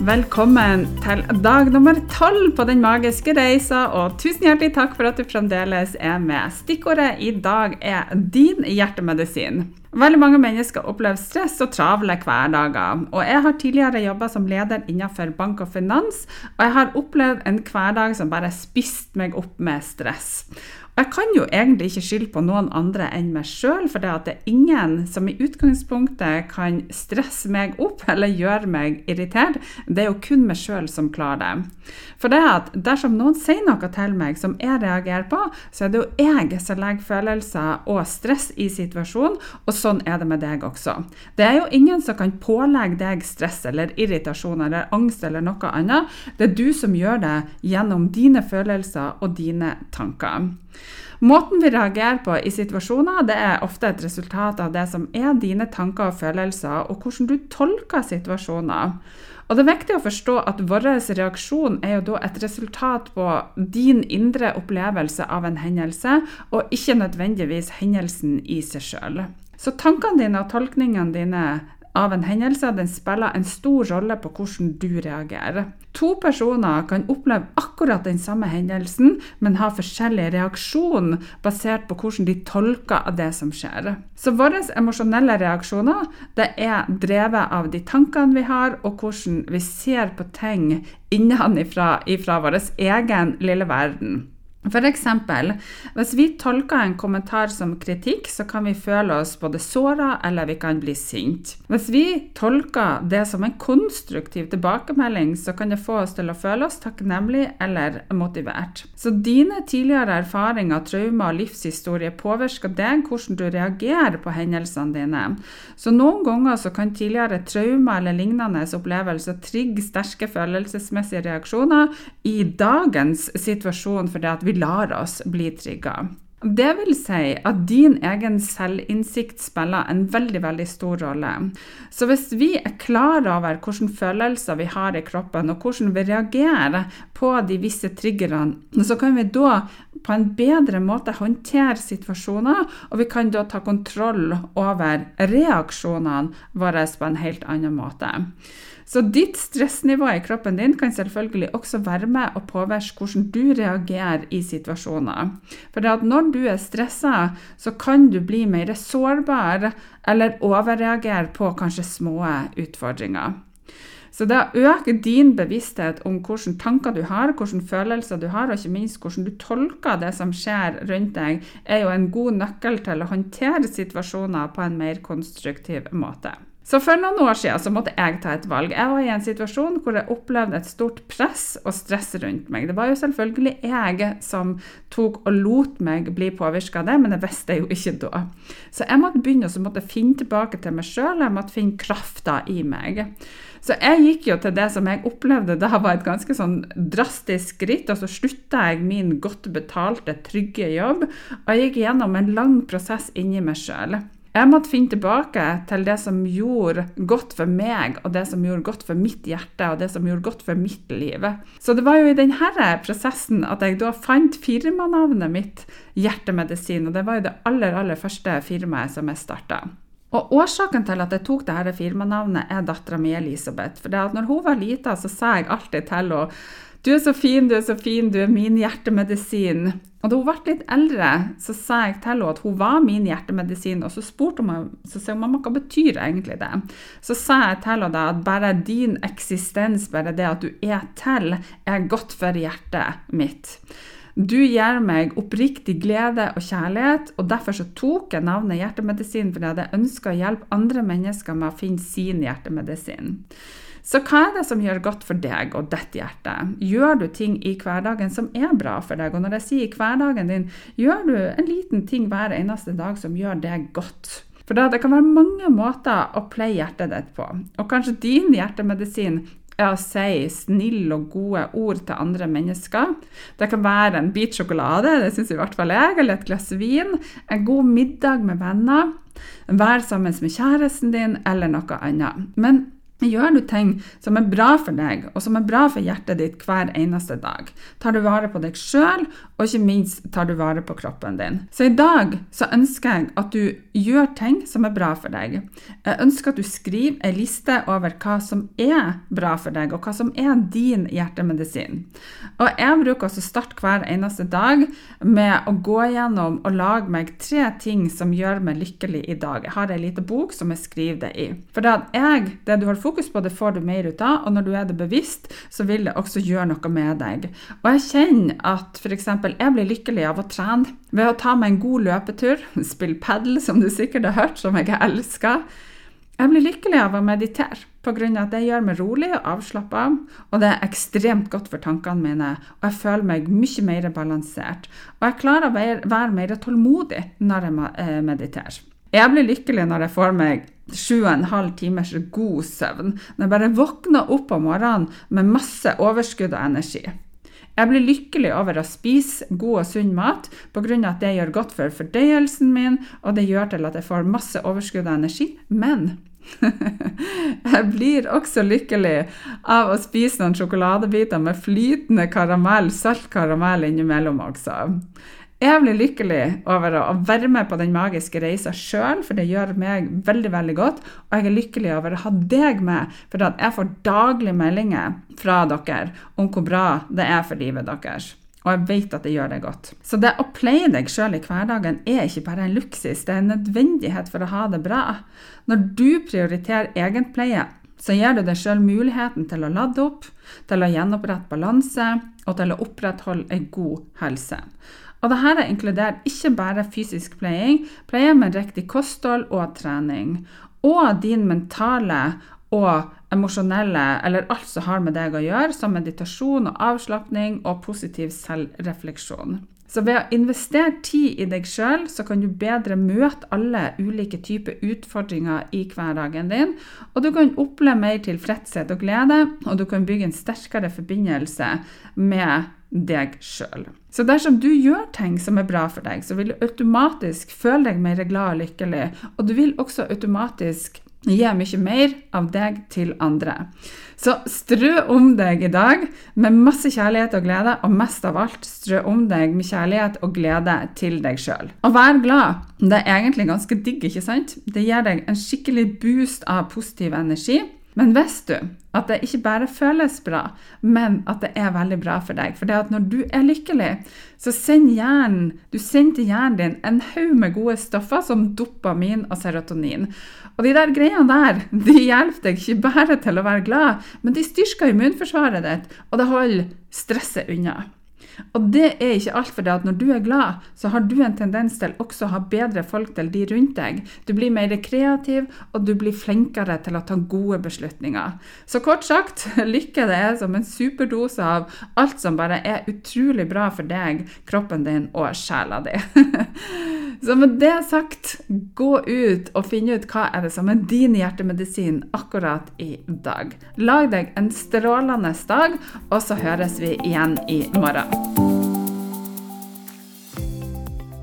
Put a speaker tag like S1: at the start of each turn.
S1: Velkommen til dag nummer tolv på Den magiske reisa, og tusen hjertelig takk for at du fremdeles er med. Stikkordet i dag er din hjertemedisin. Veldig mange mennesker opplever stress og travle hverdager. Og jeg har tidligere jobba som leder innenfor bank og finans, og jeg har opplevd en hverdag som bare spiste meg opp med stress. Jeg kan jo egentlig ikke skylde på noen andre enn meg sjøl, for det, det er ingen som i utgangspunktet kan stresse meg opp eller gjøre meg irritert. Det er jo kun meg sjøl som klarer det. For det at dersom noen sier noe til meg som jeg reagerer på, så er det jo jeg som legger følelser og stress i situasjonen, og sånn er det med deg også. Det er jo ingen som kan pålegge deg stress eller irritasjon eller angst eller noe annet. Det er du som gjør det gjennom dine følelser og dine tanker. Måten vi reagerer på i situasjoner, det er ofte et resultat av det som er dine tanker og følelser, og hvordan du tolker situasjoner. Og Det er viktig å forstå at vår reaksjon er jo da et resultat på din indre opplevelse av en hendelse, og ikke nødvendigvis hendelsen i seg sjøl. Så tankene dine og tolkningene dine av en hendelse, den spiller en stor rolle på hvordan du reagerer. To personer kan oppleve akkurat den samme hendelsen, men ha forskjellig reaksjon basert på hvordan de tolker det som skjer. Så våre emosjonelle reaksjoner det er drevet av de tankene vi har, og hvordan vi ser på ting innenfra fra vår egen lille verden. F.eks. hvis vi tolker en kommentar som kritikk, så kan vi føle oss både såra eller vi kan bli sint. Hvis vi tolker det som en konstruktiv tilbakemelding, så kan det få oss til å føle oss takknemlig eller motivert. Så dine tidligere erfaringer, traumer og livshistorie påvirker deg hvordan du reagerer på hendelsene dine. Så noen ganger så kan tidligere traumer eller lignende opplevelser trigge sterke følelsesmessige reaksjoner i dagens situasjon fordi at vi vi lar oss bli trigga. Det vil si at din egen selvinnsikt spiller en veldig veldig stor rolle. Så hvis vi er klar over hvilke følelser vi har i kroppen, og hvordan vi reagerer på de visse triggerne, så kan vi da på en bedre måte håndtere situasjoner, og vi kan da ta kontroll over reaksjonene våre på en helt annen måte. Så ditt stressnivå i kroppen din kan selvfølgelig også være med å påvirke hvordan du reagerer i situasjoner. For at når du er stressa, så kan du bli mer sårbar eller overreagere på kanskje små utfordringer. Så det å øke din bevissthet om hvilke tanker du har, hvilke følelser du har, og ikke minst hvordan du tolker det som skjer rundt deg, er jo en god nøkkel til å håndtere situasjoner på en mer konstruktiv måte. Så For noen år siden så måtte jeg ta et valg. Jeg var i en situasjon hvor jeg opplevde et stort press og stress rundt meg. Det var jo selvfølgelig jeg som tok og lot meg bli påvirka av det, men jeg visste jo ikke da. Så jeg måtte begynne å finne tilbake til meg sjøl, jeg måtte finne krafta i meg. Så jeg gikk jo til det som jeg opplevde da var et ganske sånn drastisk skritt, og så slutta jeg min godt betalte, trygge jobb, og jeg gikk gjennom en lang prosess inni meg sjøl. Jeg måtte finne tilbake til det som gjorde godt for meg, og det som gjorde godt for mitt hjerte, og det som gjorde godt for mitt liv. Så det var jo i denne prosessen at jeg da fant firmanavnet mitt, Hjertemedisin, og det var jo det aller, aller første firmaet som jeg starta. Og Årsaken til at jeg tok dette firmanavnet, er dattera mi Elisabeth. For det at når hun var lita, så sa jeg alltid til henne du er så fin, du er så fin, du er min hjertemedisin. Og da hun ble litt eldre, så sa jeg til henne at hun var min hjertemedisin. Og så spurte hun så sa hva betyr egentlig det. Så sa jeg til henne at bare din eksistens, bare det at du er til, er godt for hjertet mitt. Du gir meg oppriktig glede og kjærlighet, og derfor så tok jeg navnet hjertemedisin, fordi jeg ønska å hjelpe andre mennesker med å finne sin hjertemedisin. Så hva er det som gjør godt for deg og ditt hjerte? Gjør du ting i hverdagen som er bra for deg? Og når jeg sier hverdagen din, gjør du en liten ting hver eneste dag som gjør deg godt? For da, Det kan være mange måter å pleie hjertet ditt på. Og kanskje din hjertemedisin er å si snille og gode ord til andre mennesker. Det kan være en bit sjokolade, det syns i hvert fall jeg, eller et glass vin. En god middag med venner. Vær sammen med kjæresten din, eller noe annet. Men Gjør du ting som er bra for deg, og som er bra for hjertet ditt hver eneste dag? Tar du vare på deg sjøl, og ikke minst tar du vare på kroppen din? Så i dag så ønsker jeg at du gjør ting som er bra for deg. Jeg ønsker at du skriver ei liste over hva som er bra for deg, og hva som er din hjertemedisin. Og jeg bruker også å starte hver eneste dag med å gå gjennom og lage meg tre ting som gjør meg lykkelig i dag. Jeg har ei lita bok som jeg skriver det i. For da jeg, det du har fokus på, det får du mer ut av, og når du er det bevisst, så vil det også gjøre noe med deg. Og jeg kjenner at f.eks. jeg blir lykkelig av å trene ved å ta meg en god løpetur, spille padel, som du sikkert har hørt, som jeg elsker. Jeg blir lykkelig av å meditere pga. at det gjør meg rolig og avslappa, og det er ekstremt godt for tankene mine, og jeg føler meg mye mer balansert. Og jeg klarer å være mer tålmodig når jeg eh, mediterer. Jeg blir lykkelig når jeg får meg sju og en halv timers god søvn, når jeg bare våkner opp om morgenen med masse overskudd og energi. Jeg blir lykkelig over å spise god og sunn mat pga. at det gjør godt for fordøyelsen min, og det gjør til at jeg får masse overskudd og energi. Men jeg blir også lykkelig av å spise noen sjokoladebiter med flytende karamell, salt karamell innimellom også. Jeg blir lykkelig over å være med på den magiske reisa sjøl, for det gjør meg veldig veldig godt. Og jeg er lykkelig over å ha deg med, for jeg får daglige meldinger fra dere om hvor bra det er for livet deres. Og jeg vet at det gjør deg godt. Så det å pleie deg sjøl i hverdagen er ikke bare en luksus, det er en nødvendighet for å ha det bra. Når du prioriterer egenpleie, så gir du deg sjøl muligheten til å lade opp, til å gjenopprette balanse og til å opprettholde en god helse. Og dette inkluderer ikke bare fysisk pleiing, pleie med riktig kosthold og trening. Og din mentale og emosjonelle, eller alt som har med deg å gjøre, som meditasjon og avslapning og positiv selvrefleksjon. Så ved å investere tid i deg sjøl, så kan du bedre møte alle ulike typer utfordringer i hverdagen din. Og du kan oppleve mer tilfredshet og glede, og du kan bygge en sterkere forbindelse med deg sjøl. Så dersom du gjør ting som er bra for deg, så vil du automatisk føle deg mer glad og lykkelig. Og du vil også automatisk gi mye mer av deg til andre. Så strø om deg i dag med masse kjærlighet og glede, og mest av alt strø om deg med kjærlighet og glede til deg sjøl. Og vær glad. Det er egentlig ganske digg, ikke sant? Det gir deg en skikkelig boost av positiv energi. Men visste du at det ikke bare føles bra, men at det er veldig bra for deg? For det at når du er lykkelig, så sender hjernen, du sender til hjernen din en haug med gode stoffer som dopamin og serotonin. Og de der greiene der de hjelper deg ikke bare til å være glad, men de styrker immunforsvaret ditt, og det holder stresset unna. Og det er ikke alt, for det at når du er glad, så har du en tendens til også å ha bedre folk til de rundt deg. Du blir mer kreativ, og du blir flinkere til å ta gode beslutninger. Så kort sagt, lykke det er som en superdose av alt som bare er utrolig bra for deg, kroppen din og sjela di. Så med det sagt, gå ut og finn ut hva er det som er din hjertemedisin akkurat i dag. Lag deg en strålende dag, og så høres vi igjen i morgen.